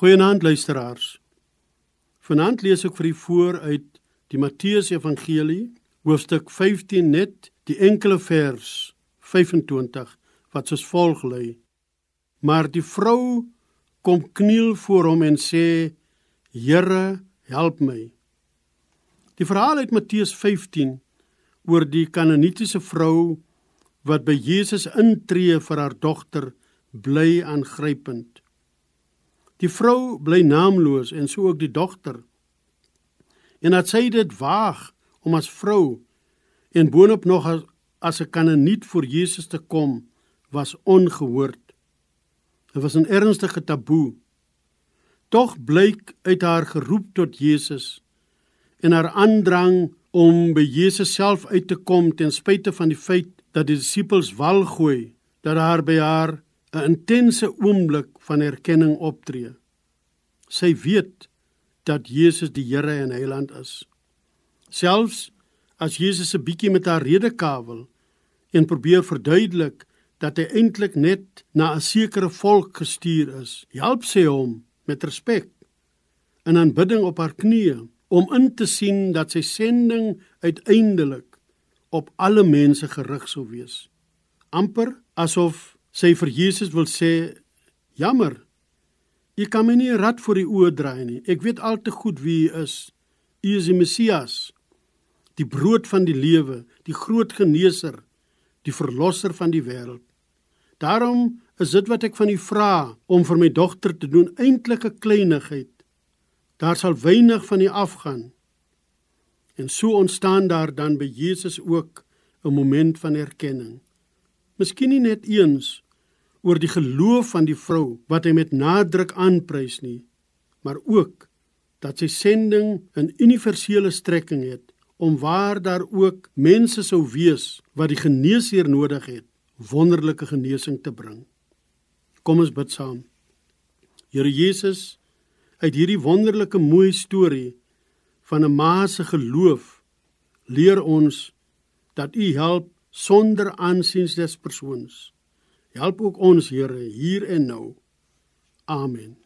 Goeienaand luisteraars. Vanaand lees ek vir u voor uit die Matteus Evangelie, hoofstuk 15 net die enkele vers 25 wat soos volg lui: Maar die vrou kom kniel voor hom en sê: Here, help my. Die verhaal uit Matteus 15 oor die Kanaanitiese vrou wat by Jesus intree vir haar dogter bly aangrypend. Die vrou bly naamloos en so ook die dogter. En dat sy dit waag om as vrou en boonop nog as, as 'n kananiet voor Jesus te kom, was ongehoord. Dit was 'n ernstige taboe. Tog blyk uit haar geroep tot Jesus en haar aandrang om by Jesus self uit te kom ten spyte van die feit dat die disippels wal gooi, dat haar by haar 'n intense oomblik van erkenning optree. Sy weet dat Jesus die Here en Heiland is. Selfs as Jesus 'n bietjie met haar redekawel en probeer verduidelik dat hy eintlik net na 'n sekere volk gestuur is, help sy hom met respek en aanbidding op haar knieë om in te sien dat sy sending uiteindelik op alle mense gerig sou wees. amper asof sy vir Jesus wil sê: "Jammer. U kan my nie rad voor die oë draai nie. Ek weet al te goed wie u is. U is die Messias, die brood van die lewe, die groot geneeser, die verlosser van die wêreld. Daarom is dit wat ek van u vra om vir my dogter te doen eintlik 'n kleinigheid. Daar sal weinig van u afgaan." En so ontstaan daar dan by Jesus ook 'n moment van erkenning. Miskien nie net eens oor die geloof van die vrou wat hy met nadruk aanprys nie, maar ook dat sy sending 'n universele strekking het om waar daar ook mense sou wees wat die geneesheer nodig het, wonderlike genesing te bring. Kom ons bid saam. Here Jesus, uit hierdie wonderlike mooi storie van 'n ma se geloof leer ons dat U help sonder aansiens des persoons. Help ook ons Here hier en nou. Amen.